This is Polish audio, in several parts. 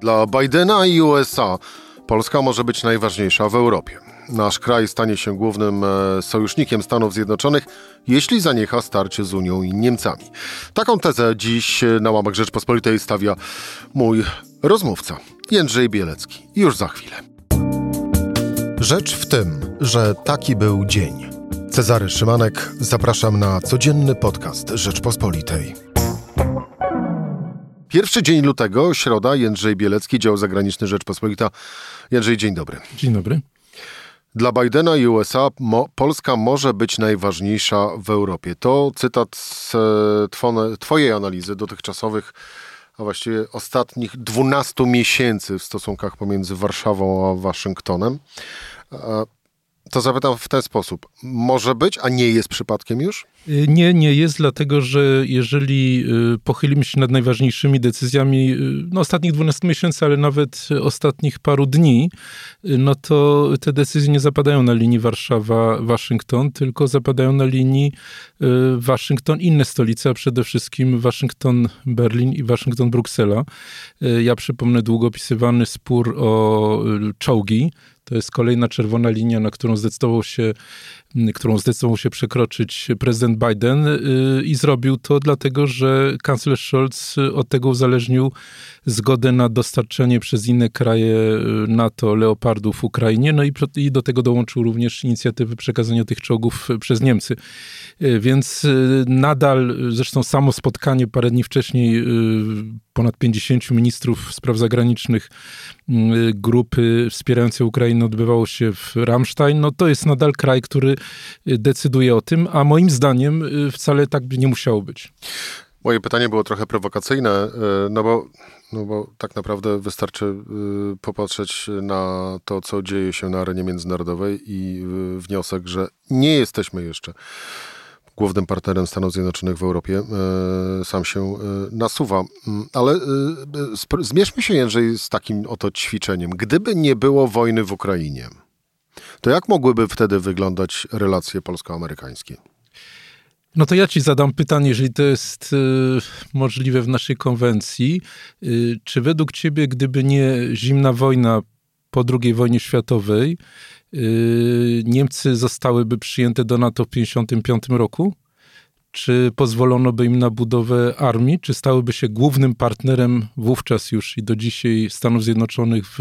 Dla Bidena i USA Polska może być najważniejsza w Europie. Nasz kraj stanie się głównym e, sojusznikiem Stanów Zjednoczonych, jeśli zaniecha starcie z Unią i Niemcami. Taką tezę dziś na łamach Rzeczpospolitej stawia mój rozmówca, Jędrzej Bielecki. Już za chwilę. Rzecz w tym, że taki był dzień. Cezary Szymanek, zapraszam na codzienny podcast Rzeczpospolitej. Pierwszy dzień lutego, środa, Jędrzej Bielecki, dział zagraniczny Rzeczpospolita. Jędrzej, dzień dobry. Dzień dobry. Dla Bidena i USA mo, Polska może być najważniejsza w Europie. To cytat z e, Twojej analizy dotychczasowych, a właściwie ostatnich 12 miesięcy w stosunkach pomiędzy Warszawą a Waszyngtonem. To zapytam w ten sposób. Może być, a nie jest przypadkiem już? Y, nie, nie jest, dlatego że jeżeli y, pochylimy się nad najważniejszymi decyzjami y, no, ostatnich 12 miesięcy, ale nawet ostatnich paru dni, no to te decyzje nie zapadają na linii Warszawa-Waszyngton, tylko zapadają na linii Waszyngton-inne stolice, a przede wszystkim Waszyngton-Berlin i Waszyngton-Bruksela. Ja przypomnę długo opisywany spór o czołgi, to jest kolejna czerwona linia, na którą zdecydował się, którą zdecydował się przekroczyć prezydent Biden y, i zrobił to dlatego, że kanclerz Scholz od tego uzależnił zgodę na dostarczenie przez inne kraje y, NATO leopardów Ukrainie, no i, i do tego dołączył również inicjatywy przekazania tych czołgów przez Niemcy. Y, więc nadal, zresztą samo spotkanie parę dni wcześniej ponad 50 ministrów spraw zagranicznych grupy wspierającej Ukrainę odbywało się w Ramstein, no to jest nadal kraj, który decyduje o tym, a moim zdaniem y, wcale tak by nie musiało być. Moje pytanie było trochę prowokacyjne, y, no bo, no bo tak naprawdę wystarczy y, popatrzeć na to, co dzieje się na arenie międzynarodowej i wniosek, że nie jesteśmy jeszcze głównym partnerem Stanów Zjednoczonych w Europie, sam się nasuwa. Mm, ale zmierzmy się, Jędrzej, z takim oto ćwiczeniem. Gdyby nie było wojny w Ukrainie, to jak mogłyby wtedy wyglądać relacje polsko-amerykańskie? No to ja ci zadam pytanie, jeżeli to jest y, możliwe w naszej konwencji. Y, czy według ciebie, gdyby nie zimna wojna po II wojnie światowej, y, Niemcy zostałyby przyjęte do NATO w 1955 roku? Czy pozwolono by im na budowę armii? Czy stałyby się głównym partnerem wówczas już i do dzisiaj Stanów Zjednoczonych w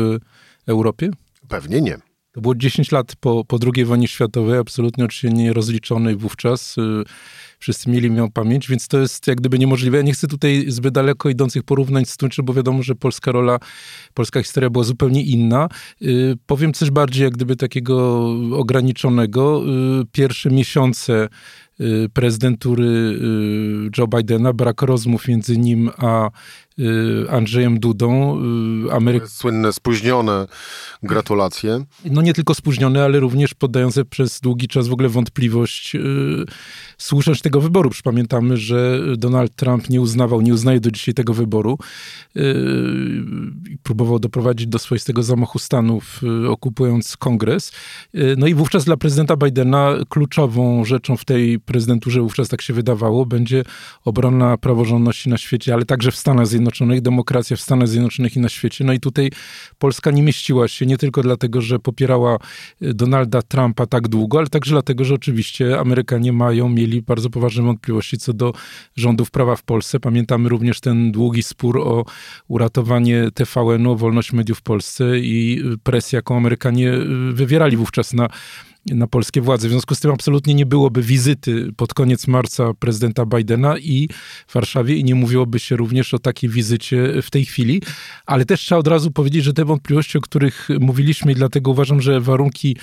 Europie? Pewnie nie. Było 10 lat po, po II wojnie światowej, absolutnie oczywiście nie rozliczonej wówczas. Y, wszyscy mieli ją pamięć, więc to jest jak gdyby niemożliwe. Ja nie chcę tutaj zbyt daleko idących porównań z tym, bo wiadomo, że polska rola, polska historia była zupełnie inna. Y, powiem coś bardziej jak gdyby takiego ograniczonego. Y, pierwsze miesiące prezydentury Joe Bidena, brak rozmów między nim a Y, Andrzejem Dudą. Y, Ameryk... Słynne, spóźnione gratulacje. No nie tylko spóźnione, ale również poddające przez długi czas w ogóle wątpliwość y, słuszność tego wyboru. Pamiętamy, że Donald Trump nie uznawał, nie uznaje do dzisiaj tego wyboru. Próbował doprowadzić do swoistego zamachu stanów, okupując kongres. No i wówczas dla prezydenta Bidena kluczową rzeczą w tej prezydenturze, wówczas tak się wydawało, będzie obrona praworządności na świecie, ale także w Stanach Zjednoczonych demokracja w Stanach Zjednoczonych i na świecie. No i tutaj Polska nie mieściła się nie tylko dlatego, że popierała Donalda Trumpa tak długo, ale także dlatego, że oczywiście Amerykanie mają, mieli bardzo poważne wątpliwości co do rządów prawa w Polsce. Pamiętamy również ten długi spór o uratowanie TVN-u, wolność mediów w Polsce i presję, jaką Amerykanie e, wywierali wówczas na na polskie władze. W związku z tym absolutnie nie byłoby wizyty pod koniec marca prezydenta Bidena i w Warszawie i nie mówiłoby się również o takiej wizycie w tej chwili. Ale też trzeba od razu powiedzieć, że te wątpliwości, o których mówiliśmy i dlatego uważam, że warunki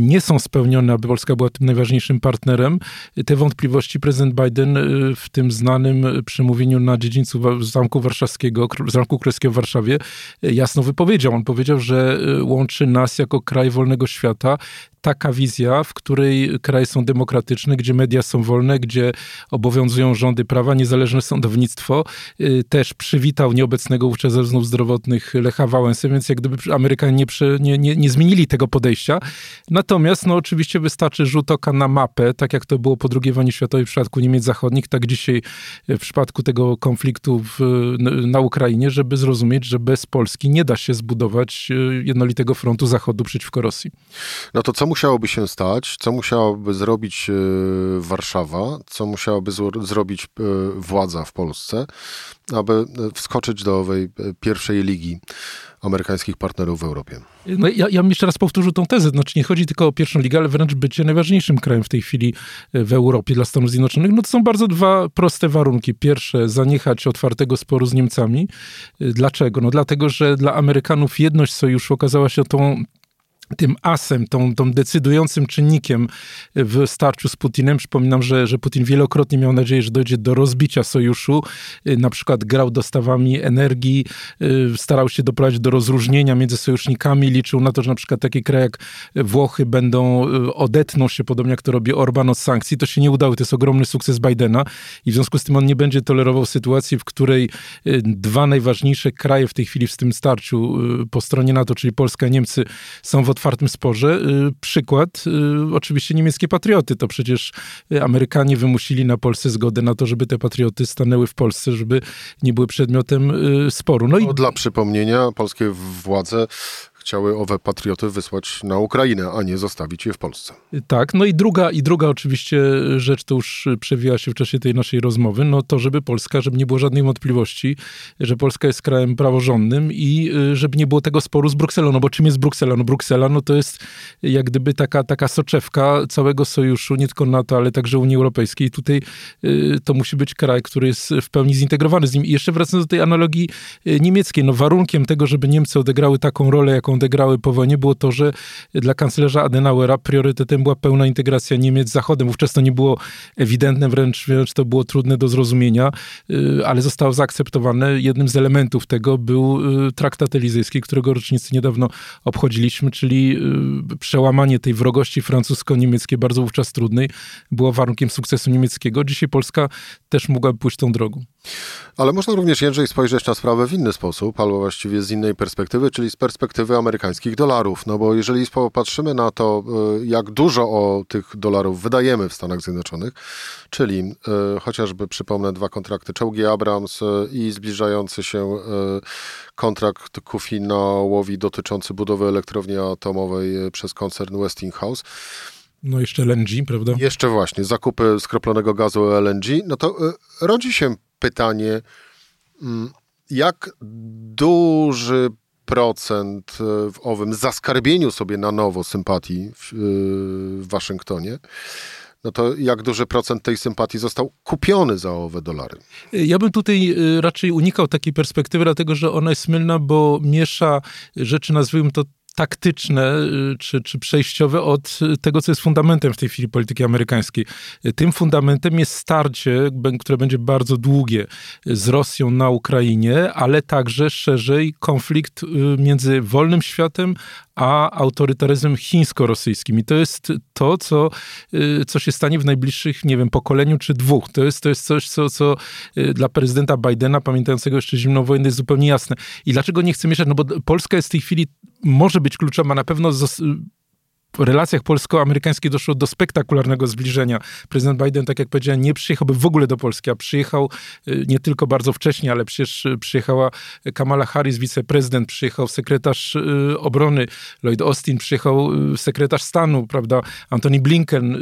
nie są spełnione, aby Polska była tym najważniejszym partnerem. Te wątpliwości prezydent Biden y, w tym znanym przemówieniu na dziedzińcu Zamku Warszawskiego, Zamku Królewskiego w Warszawie jasno wypowiedział. On powiedział, że y, łączy nas jako kraj wolnego świata taka wizja, w której kraje są demokratyczne, gdzie media są wolne, gdzie obowiązują rządy prawa, niezależne sądownictwo, y, też przywitał nieobecnego wówczas ze zdrowotnych Lecha Wałęsy, więc jak gdyby Amerykanie nie, nie, nie, nie zmienili tego podejścia. Natomiast no oczywiście wystarczy rzut oka na mapę, tak jak to było po II wojnie światowej w przypadku Niemiec Zachodnich, tak dzisiaj w przypadku tego konfliktu w, na Ukrainie, żeby zrozumieć, że bez Polski nie da się zbudować y, jednolitego frontu Zachodu przeciwko Rosji. No to co musiałoby się stać? Co musiałaby zrobić y, Warszawa? Co musiałaby zrobić y, władza w Polsce, aby wskoczyć do owej pierwszej ligi amerykańskich partnerów w Europie. No ja, ja jeszcze raz powtórzę tą tezę. Znaczy nie chodzi tylko o pierwszą ligę, ale wręcz bycie najważniejszym krajem w tej chwili w Europie dla Stanów Zjednoczonych. No to są bardzo dwa proste warunki. Pierwsze, zaniechać otwartego sporu z Niemcami. Dlaczego? No dlatego, że dla Amerykanów jedność sojuszu okazała się tą tym asem, tą, tą decydującym czynnikiem w starciu z Putinem. Przypominam, że, że Putin wielokrotnie miał nadzieję, że dojdzie do rozbicia sojuszu. Y, na przykład grał dostawami energii, y, starał się doprowadzić do rozróżnienia między sojusznikami, liczył na to, że na przykład takie kraje jak Włochy będą, y, odetną się, podobnie jak to robi Orban od sankcji. To się nie udało, to jest ogromny sukces Bidena i w związku z tym on nie będzie tolerował sytuacji, w której dwa najważniejsze kraje w tej chwili w tym starciu po stronie NATO, czyli Polska i Niemcy, są w otwartym sporze. Y, przykład, y, oczywiście niemieckie patrioty. To przecież Amerykanie wymusili na Polsce zgodę na to, żeby te patrioty stanęły w Polsce, żeby nie były przedmiotem y, sporu. No i... Dla przypomnienia, polskie władze chciały owe patrioty wysłać na Ukrainę, a nie zostawić je w Polsce. Tak, no i druga, i druga oczywiście rzecz, to już przewijała się w czasie tej naszej rozmowy, no to żeby Polska, żeby nie było żadnej wątpliwości, że Polska jest krajem praworządnym i y, żeby nie było tego sporu z Brukselą, no bo czym jest Bruksela? No Bruksela, no to jest jak gdyby taka, taka soczewka całego sojuszu, nie tylko NATO, ale także Unii Europejskiej. Tutaj y, to musi być kraj, który jest w pełni zintegrowany z nim. I jeszcze wracając do tej analogii y, niemieckiej, no warunkiem tego, żeby Niemcy odegrały taką rolę, jaką odegrały po wojnie, było to, że dla kanclerza Adenauera priorytetem była pełna integracja Niemiec z Zachodem. Wówczas to nie było ewidentne, wręcz, wręcz to było trudne do zrozumienia, y, ale zostało zaakceptowane. Jednym z elementów tego był y, traktat elizyjski, którego rocznicy niedawno obchodziliśmy, czyli y, przełamanie tej wrogości francusko-niemieckiej, bardzo wówczas trudnej, było warunkiem sukcesu niemieckiego. Dzisiaj Polska też mogłaby pójść tą drogą. Ale można również, Jędrzej, spojrzeć na sprawę w inny sposób, albo właściwie z innej perspektywy, czyli z perspektywy amerykańskich dolarów. No bo jeżeli popatrzymy na to, y, jak dużo o tych dolarów wydajemy w Stanach Zjednoczonych, czyli y, chociażby przypomnę dwa kontrakty czołgi Abrams y, i zbliżający się kontrakt ku finałowi dotyczący budowy elektrowni atomowej przez koncern Westinghouse, no jeszcze LNG, prawda? Jeszcze właśnie, zakupy skroplonego gazu LNG. No to rodzi się pytanie, mm, jak duży procent e, w owym zaskarbieniu sobie na nowo sympatii w, e, w Waszyngtonie, no to jak duży procent tej sympatii został kupiony za owe dolary? Ja bym tutaj raczej unikał takiej perspektywy, dlatego że ona jest mylna, bo miesza rzeczy, nazwijmy to taktyczne y, czy, czy przejściowe od tego, co jest fundamentem w tej chwili polityki amerykańskiej. Tym fundamentem jest starcie, które będzie bardzo długie z Rosją na Ukrainie, ale także szerzej konflikt y, między wolnym światem a autorytaryzmem chińsko-rosyjskim. I to jest to, co, y, co się stanie w najbliższych, nie wiem, pokoleniu czy dwóch. To jest, to jest coś, co, co dla prezydenta Bidena, pamiętającego jeszcze zimną wojnę, jest zupełnie jasne. I dlaczego nie chcę mieszać? No bo Polska jest w tej chwili może być kluczowa. Na pewno relacjach polsko-amerykańskich doszło do spektakularnego zbliżenia. Prezydent Biden, tak jak powiedziałem, nie przyjechałby w ogóle do Polski, a przyjechał y, nie tylko bardzo wcześnie, ale przecież y, przyjechała Kamala Harris, wiceprezydent, przyjechał sekretarz y, obrony Lloyd Austin, przyjechał sekretarz stanu, prawda, Antony Blinken.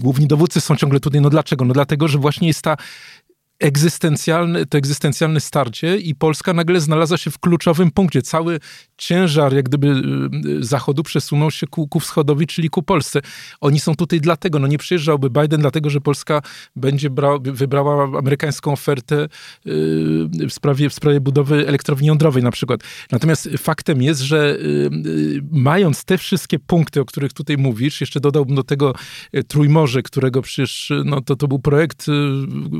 Główni dowódcy są ciągle tutaj. No dlaczego? No dlatego, że właśnie jest ta egzystencjalne, to egzystencjalne starcie i Polska nagle znalazła się w kluczowym punkcie. Cały ciężar jak gdyby y, Zachodu przesunął się ku, ku wschodowi, czyli ku Polsce. Oni są tutaj dlatego, no nie przyjeżdżałby Biden dlatego, że Polska będzie bra, wybrała amerykańską ofertę y, w sprawie, w sprawie budowy elektrowni jądrowej na przykład. Natomiast faktem jest, że y, mając te wszystkie punkty, o których tutaj mówisz, jeszcze dodałbym do tego Trójmorze, którego przecież, no to, to był projekt,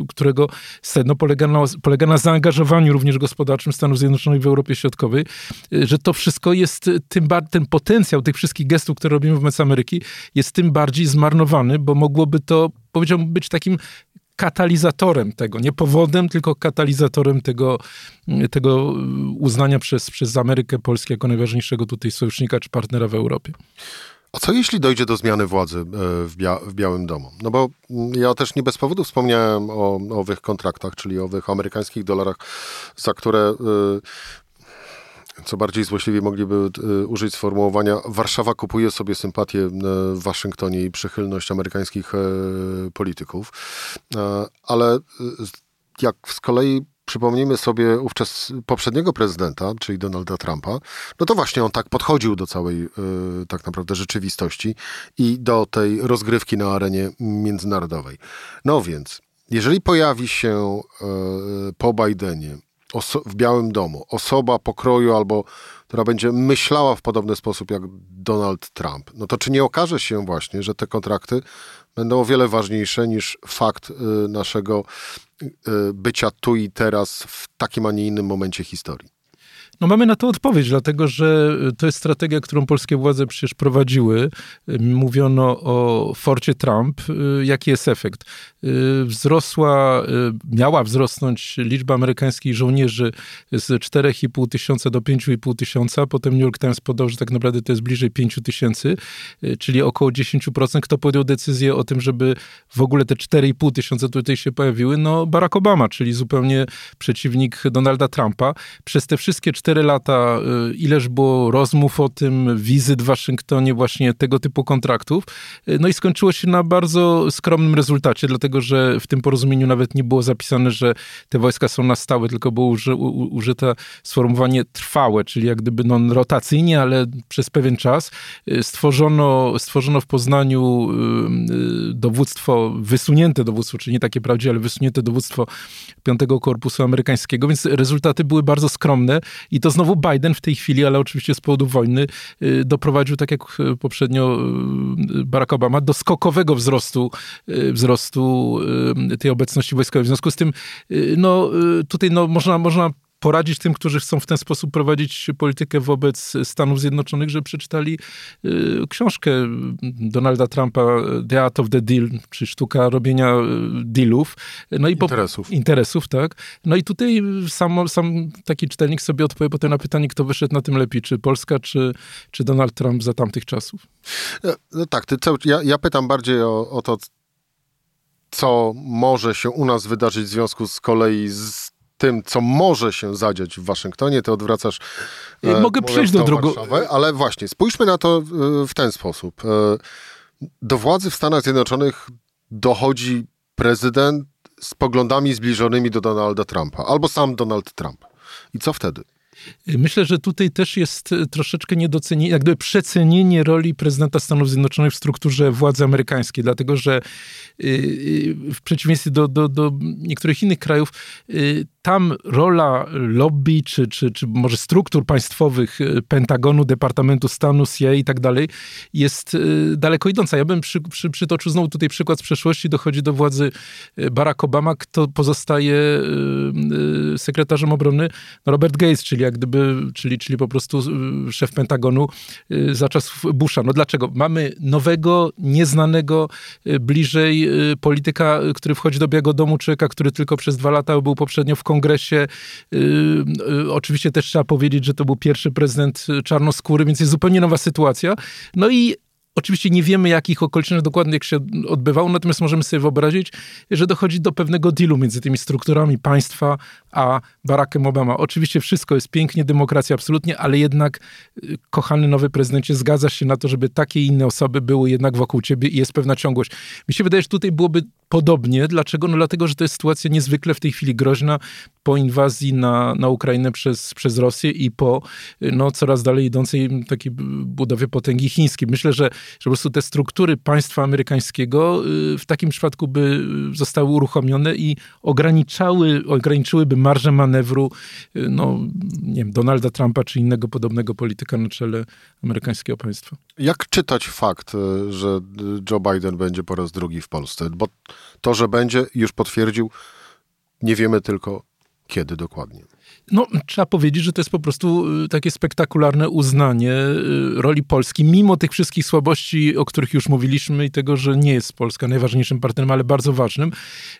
którego sedno polega na, polega na zaangażowaniu również gospodarczym Stanów Zjednoczonych w Europie Środkowej, że to wszystko jest tym ten potencjał tych wszystkich gestów, które robimy wobec Ameryki, jest tym bardziej zmarnowany, bo mogłoby to, powiedziałbym, być takim katalizatorem tego, nie powodem, tylko katalizatorem tego, tego uznania przez, przez Amerykę Polskę jako najważniejszego tutaj sojusznika czy partnera w Europie. A co jeśli dojdzie do zmiany władzy e, w, Bia w Białym Domu? No bo mm, ja też nie bez powodu wspomniałem o owych kontraktach, czyli owych amerykańskich dolarach, za które e, co bardziej złośliwie mogliby e, użyć sformułowania Warszawa kupuje sobie sympatię w Waszyngtonie i przychylność amerykańskich polityków. Ale jak z kolei przypomnijmy sobie ówczes poprzedniego prezydenta, czyli Donalda Trumpa, no to właśnie on tak podchodził do całej y, tak naprawdę rzeczywistości i do tej rozgrywki na arenie międzynarodowej. No więc, jeżeli pojawi się y, po Bidenie w Białym Domu osoba pokroju albo która będzie myślała w podobny sposób jak Donald Trump, no to czy nie okaże się właśnie, że te kontrakty będą o wiele ważniejsze niż fakt y, naszego y, bycia tu i teraz w takim, a nie innym momencie historii. No mamy na to odpowiedź, dlatego że to jest strategia, którą polskie władze przecież prowadziły. Mówiono o forcie Trump. Jaki jest efekt? Wzrosła, miała wzrosnąć liczba amerykańskich żołnierzy z 4,5 tysiąca do 5,5 tysiąca. Potem New York Times podał, że tak naprawdę to jest bliżej 5 tysięcy, czyli około 10%. Kto podjął decyzję o tym, żeby w ogóle te 4,5 tysiąca tutaj się pojawiły? No Barack Obama, czyli zupełnie przeciwnik Donalda Trumpa. Przez te wszystkie 4 cztery lata, y, ileż było rozmów o tym, wizyt w Waszyngtonie, właśnie tego typu kontraktów. Y, no i skończyło się na bardzo skromnym rezultacie, dlatego że w tym porozumieniu nawet nie było zapisane, że te wojska są na stałe, tylko było uży, użyte sformułowanie trwałe, czyli jak gdyby no, rotacyjnie, ale przez pewien czas. Y, stworzono, stworzono w Poznaniu dowództwo, wysunięte dowództwo, czyli nie takie prawdziwe, ale wysunięte dowództwo Piątego Korpusu Amerykańskiego, więc rezultaty były bardzo skromne i to znowu Biden w tej chwili, ale oczywiście z powodu wojny, y, doprowadził, tak jak y, poprzednio y, Barack Obama, do skokowego wzrostu, wzrostu tej obecności wojskowej. W związku z tym, no tutaj no, można, można poradzić tym, którzy chcą w ten sposób prowadzić politykę wobec Stanów Zjednoczonych, że przeczytali y, książkę Donalda Trumpa The Art of the Deal, czy sztuka robienia y, dealów. No i interesów. Po, interesów, tak. No i tutaj sam, sam taki czytelnik sobie odpowie potem na pytanie, kto wyszedł na tym lepiej, czy Polska, czy, czy Donald Trump za tamtych czasów. No, no tak, ty cały, ja, ja pytam bardziej o, o to, co może się u nas wydarzyć w związku z kolei z tym, co może się zadziać w Waszyngtonie, ty odwracasz. E, Mogę przejść do drugiego. Ale właśnie, spójrzmy na to e, w ten sposób. E, do władzy w Stanach Zjednoczonych dochodzi prezydent z poglądami zbliżonymi do Donalda Trumpa, albo sam Donald Trump. I co wtedy? Myślę, że tutaj też jest e, troszeczkę niedocenienie, jak gdyby przecenienie roli prezydenta Stanów Zjednoczonych w strukturze władzy amerykańskiej, dlatego że w przeciwieństwie do, do, do niektórych innych krajów, tam rola lobby, czy, czy, czy może struktur państwowych, Pentagonu, Departamentu Stanu, CIA i tak dalej, jest daleko idąca. Ja bym przy, przy, przytoczył znowu tutaj przykład z przeszłości, dochodzi do władzy Barack Obama, kto pozostaje sekretarzem obrony? No Robert Gates, czyli jak gdyby, czyli, czyli po prostu y, szef Pentagonu y, za czasów Busha. No dlaczego? Mamy nowego, nieznanego, y, bliżej polityka, który wchodzi do Białego Domu, człowieka, który tylko przez dwa lata był poprzednio w kongresie. Oczywiście też trzeba powiedzieć, że to był pierwszy prezydent czarnoskóry, więc jest zupełnie nowa sytuacja. No i Oczywiście nie wiemy, jakich okolicznościach dokładnie się odbywało, natomiast możemy sobie wyobrazić, że dochodzi do pewnego dealu między tymi strukturami państwa a Barackiem Obama. Oczywiście wszystko jest pięknie, demokracja absolutnie, ale jednak, y, kochany nowy prezydencie, zgadza się na to, żeby takie i inne osoby były jednak wokół ciebie i jest pewna ciągłość. Mi się wydaje, że tutaj byłoby podobnie. Dlaczego? No dlatego, że to jest sytuacja niezwykle w tej chwili groźna po inwazji na, na Ukrainę przez, przez Rosję i po no, coraz dalej idącej takiej budowie potęgi chińskiej. Myślę, że, że po prostu te struktury państwa amerykańskiego y, w takim przypadku by zostały uruchomione i ograniczały, ograniczyłyby marżę manewru y, no, nie wiem, Donalda Trumpa czy innego podobnego polityka na czele amerykańskiego państwa. Jak czytać fakt, y, że Joe Biden będzie po raz drugi w Polsce? Bo to, że będzie, już potwierdził Nie wiemy tylko kiedy dokładnie. No, trzeba powiedzieć, że to jest po prostu y, takie spektakularne uznanie y, roli Polski, mimo tych wszystkich słabości, o których już mówiliśmy i tego, że nie jest Polska najważniejszym partnerem, ale bardzo ważnym,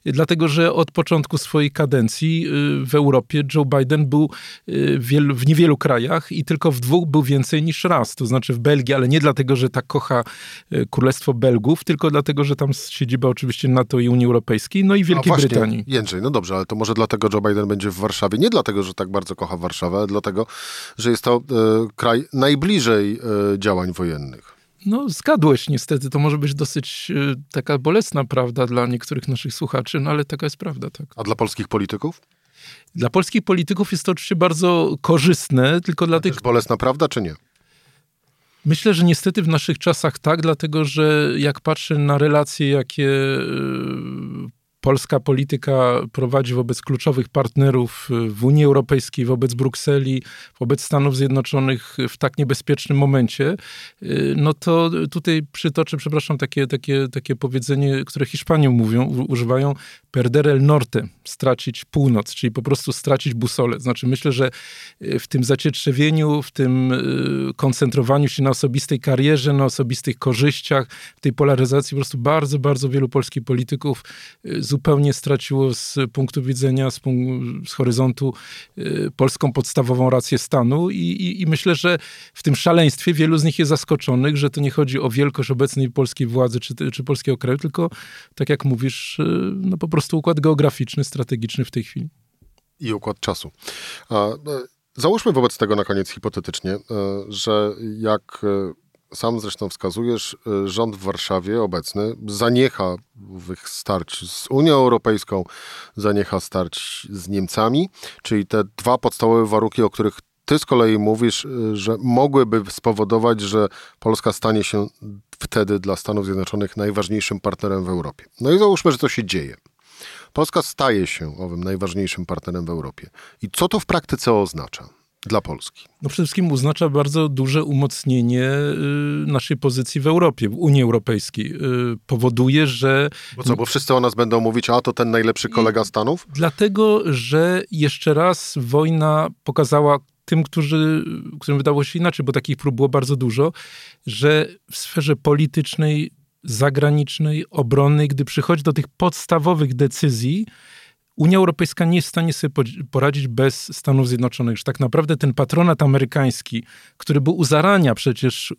dlatego, że od początku swojej kadencji y, w Europie Joe Biden był w niewielu krajach i tylko w dwóch był więcej niż raz, to znaczy w Belgii, ale nie dlatego, że tak kocha Królestwo Belgów, tylko dlatego, że tam siedziba oczywiście NATO i Unii Europejskiej, no i Wielkiej no właśnie, Brytanii. Jędrzej, no dobrze, ale to może dlatego Joe Biden będzie w Warszawie, nie dlatego, że tak bardzo kocha Warszawę, dlatego, że jest to e, kraj najbliżej e, działań wojennych. No, zgadłeś niestety. To może być dosyć e, taka bolesna prawda dla niektórych naszych słuchaczy, no ale taka jest prawda, tak. A dla polskich polityków? Dla polskich polityków jest to oczywiście bardzo korzystne, tylko dla tych... bolesna prawda, czy nie? Myślę, że niestety w naszych czasach tak, dlatego że jak patrzę na relacje, jakie polska polityka prowadzi wobec kluczowych partnerów w Unii Europejskiej, wobec Brukseli, wobec Stanów Zjednoczonych w tak niebezpiecznym momencie, no to tutaj przytoczę, przepraszam, takie, takie, takie powiedzenie, które Hiszpanie mówią, używają perder el norte, stracić północ, czyli po prostu stracić busolę. Znaczy myślę, że w tym zacietrzewieniu, w tym y, koncentrowaniu się na osobistej karierze, na osobistych korzyściach, w tej polaryzacji po prostu bardzo, bardzo wielu polskich polityków y, zupełnie straciło z punktu widzenia, z, z horyzontu y, polską podstawową rację stanu I, i, i, myślę, że w tym szaleństwie wielu z nich jest zaskoczonych, że to nie chodzi o wielkość obecnej polskiej władzy czy, czy polskiego kraju, tylko tak jak mówisz, y, no po prostu układ geograficzny, strategiczny w tej chwili. I układ czasu. A, e, załóżmy wobec tego na koniec hipotetycznie, e, że jak sam zresztą wskazujesz, y, rząd w Warszawie obecny zaniecha starć z Unią Europejską, zaniecha starć z Niemcami, czyli te dwa podstawowe warunki, o których ty z kolei mówisz, y, że mogłyby spowodować, że Polska stanie się wtedy dla Stanów Zjednoczonych najważniejszym partnerem w Europie. No i załóżmy, że to się dzieje. Polska staje się owym najważniejszym partnerem w Europie. I co to w praktyce oznacza? Dla Polski? No przede wszystkim oznacza bardzo duże umocnienie y, naszej pozycji w Europie, w Unii Europejskiej. Y, powoduje, że... Bo co, bo wszyscy o nas będą mówić, a to ten najlepszy kolega Stanów? Dlatego, że jeszcze raz wojna pokazała tym, którzy, którym wydało się inaczej, bo takich prób było bardzo dużo, że w sferze politycznej, zagranicznej, obronnej, gdy przychodzi do tych podstawowych decyzji, Unia Europejska nie jest w stanie sobie poradzić bez Stanów Zjednoczonych. Że tak naprawdę ten patronat amerykański, który był u zarania przecież y,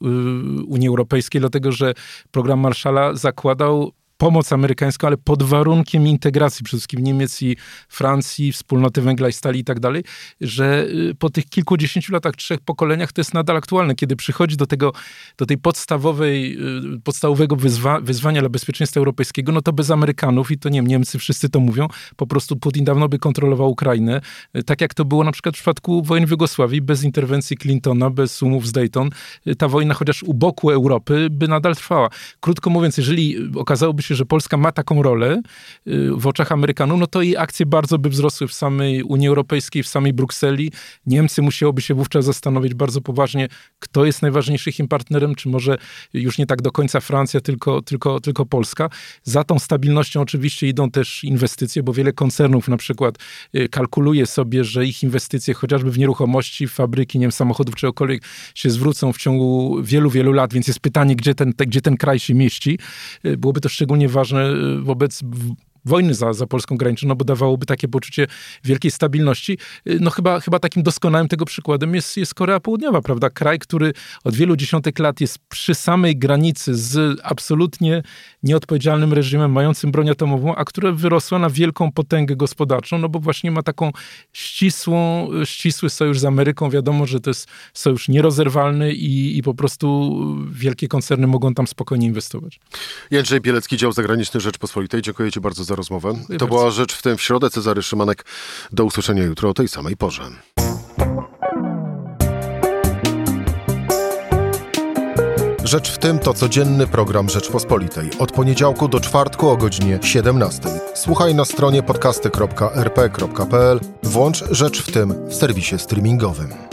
Unii Europejskiej, dlatego że program Marshalla zakładał pomoc amerykańską, ale pod warunkiem integracji przede wszystkim Niemiec i Francji, wspólnoty węgla i stali i tak dalej, że y, po tych kilkudziesięciu latach, trzech pokoleniach to jest nadal aktualne, kiedy przychodzi do tego, do tej podstawowej, y, podstawowego wyzwa, wyzwania dla bezpieczeństwa europejskiego, no to bez Amerykanów i to nie Niemcy wszyscy to mówią, po prostu Putin dawno by kontrolował Ukrainę, y, tak jak to było na przykład w przypadku wojen w Jugosławii, bez interwencji Clintona, bez umów z Dayton, ta wojna chociaż u boku Europy by nadal trwała. Krótko mówiąc, jeżeli okazałoby się się, że Polska ma taką rolę y, w oczach Amerykanów, no to jej akcje bardzo by wzrosły w samej Unii Europejskiej, w samej Brukseli. Niemcy musiałoby się wówczas zastanowić bardzo poważnie, kto jest najważniejszym ich partnerem, czy może już nie tak do końca Francja, tylko, tylko, tylko Polska. Za tą stabilnością oczywiście idą też inwestycje, bo wiele koncernów na przykład y, kalkuluje sobie, że ich inwestycje chociażby w nieruchomości, w fabryki, nie wiem, samochodów, czegokolwiek się zwrócą w ciągu wielu, wielu lat, więc jest pytanie, gdzie ten, gdzie ten kraj się mieści. Y, byłoby to szczególnie szczególnie ważne y, wobec wojny za, za polską granicą, no bo dawałoby takie poczucie wielkiej stabilności. Y, no chyba, chyba takim doskonałym tego przykładem jest, jest Korea Południowa, prawda? Kraj, który od wielu dziesiątek lat jest przy samej granicy z absolutnie nieodpowiedzialnym reżimem mającym broń atomową, a które wyrosła na wielką potęgę gospodarczą, no bo właśnie ma taką ścisłą, ścisły sojusz z Ameryką. Wiadomo, że to jest sojusz nierozerwalny i, i po prostu wielkie koncerny mogą tam spokojnie inwestować. Jędrzej Bielecki, dział zagraniczny Rzeczpospolitej. Dziękuję Ci bardzo za rozmowę. Dziękuję to bardzo. była Rzecz w tym w środę. Cezary Szymanek. Do usłyszenia jutro o tej samej porze. Rzecz w tym to codzienny program Rzeczpospolitej. Od poniedziałku do czwartku o godzinie 17. Słuchaj na stronie podcasty.rp.pl. Włącz Rzecz w tym w serwisie streamingowym.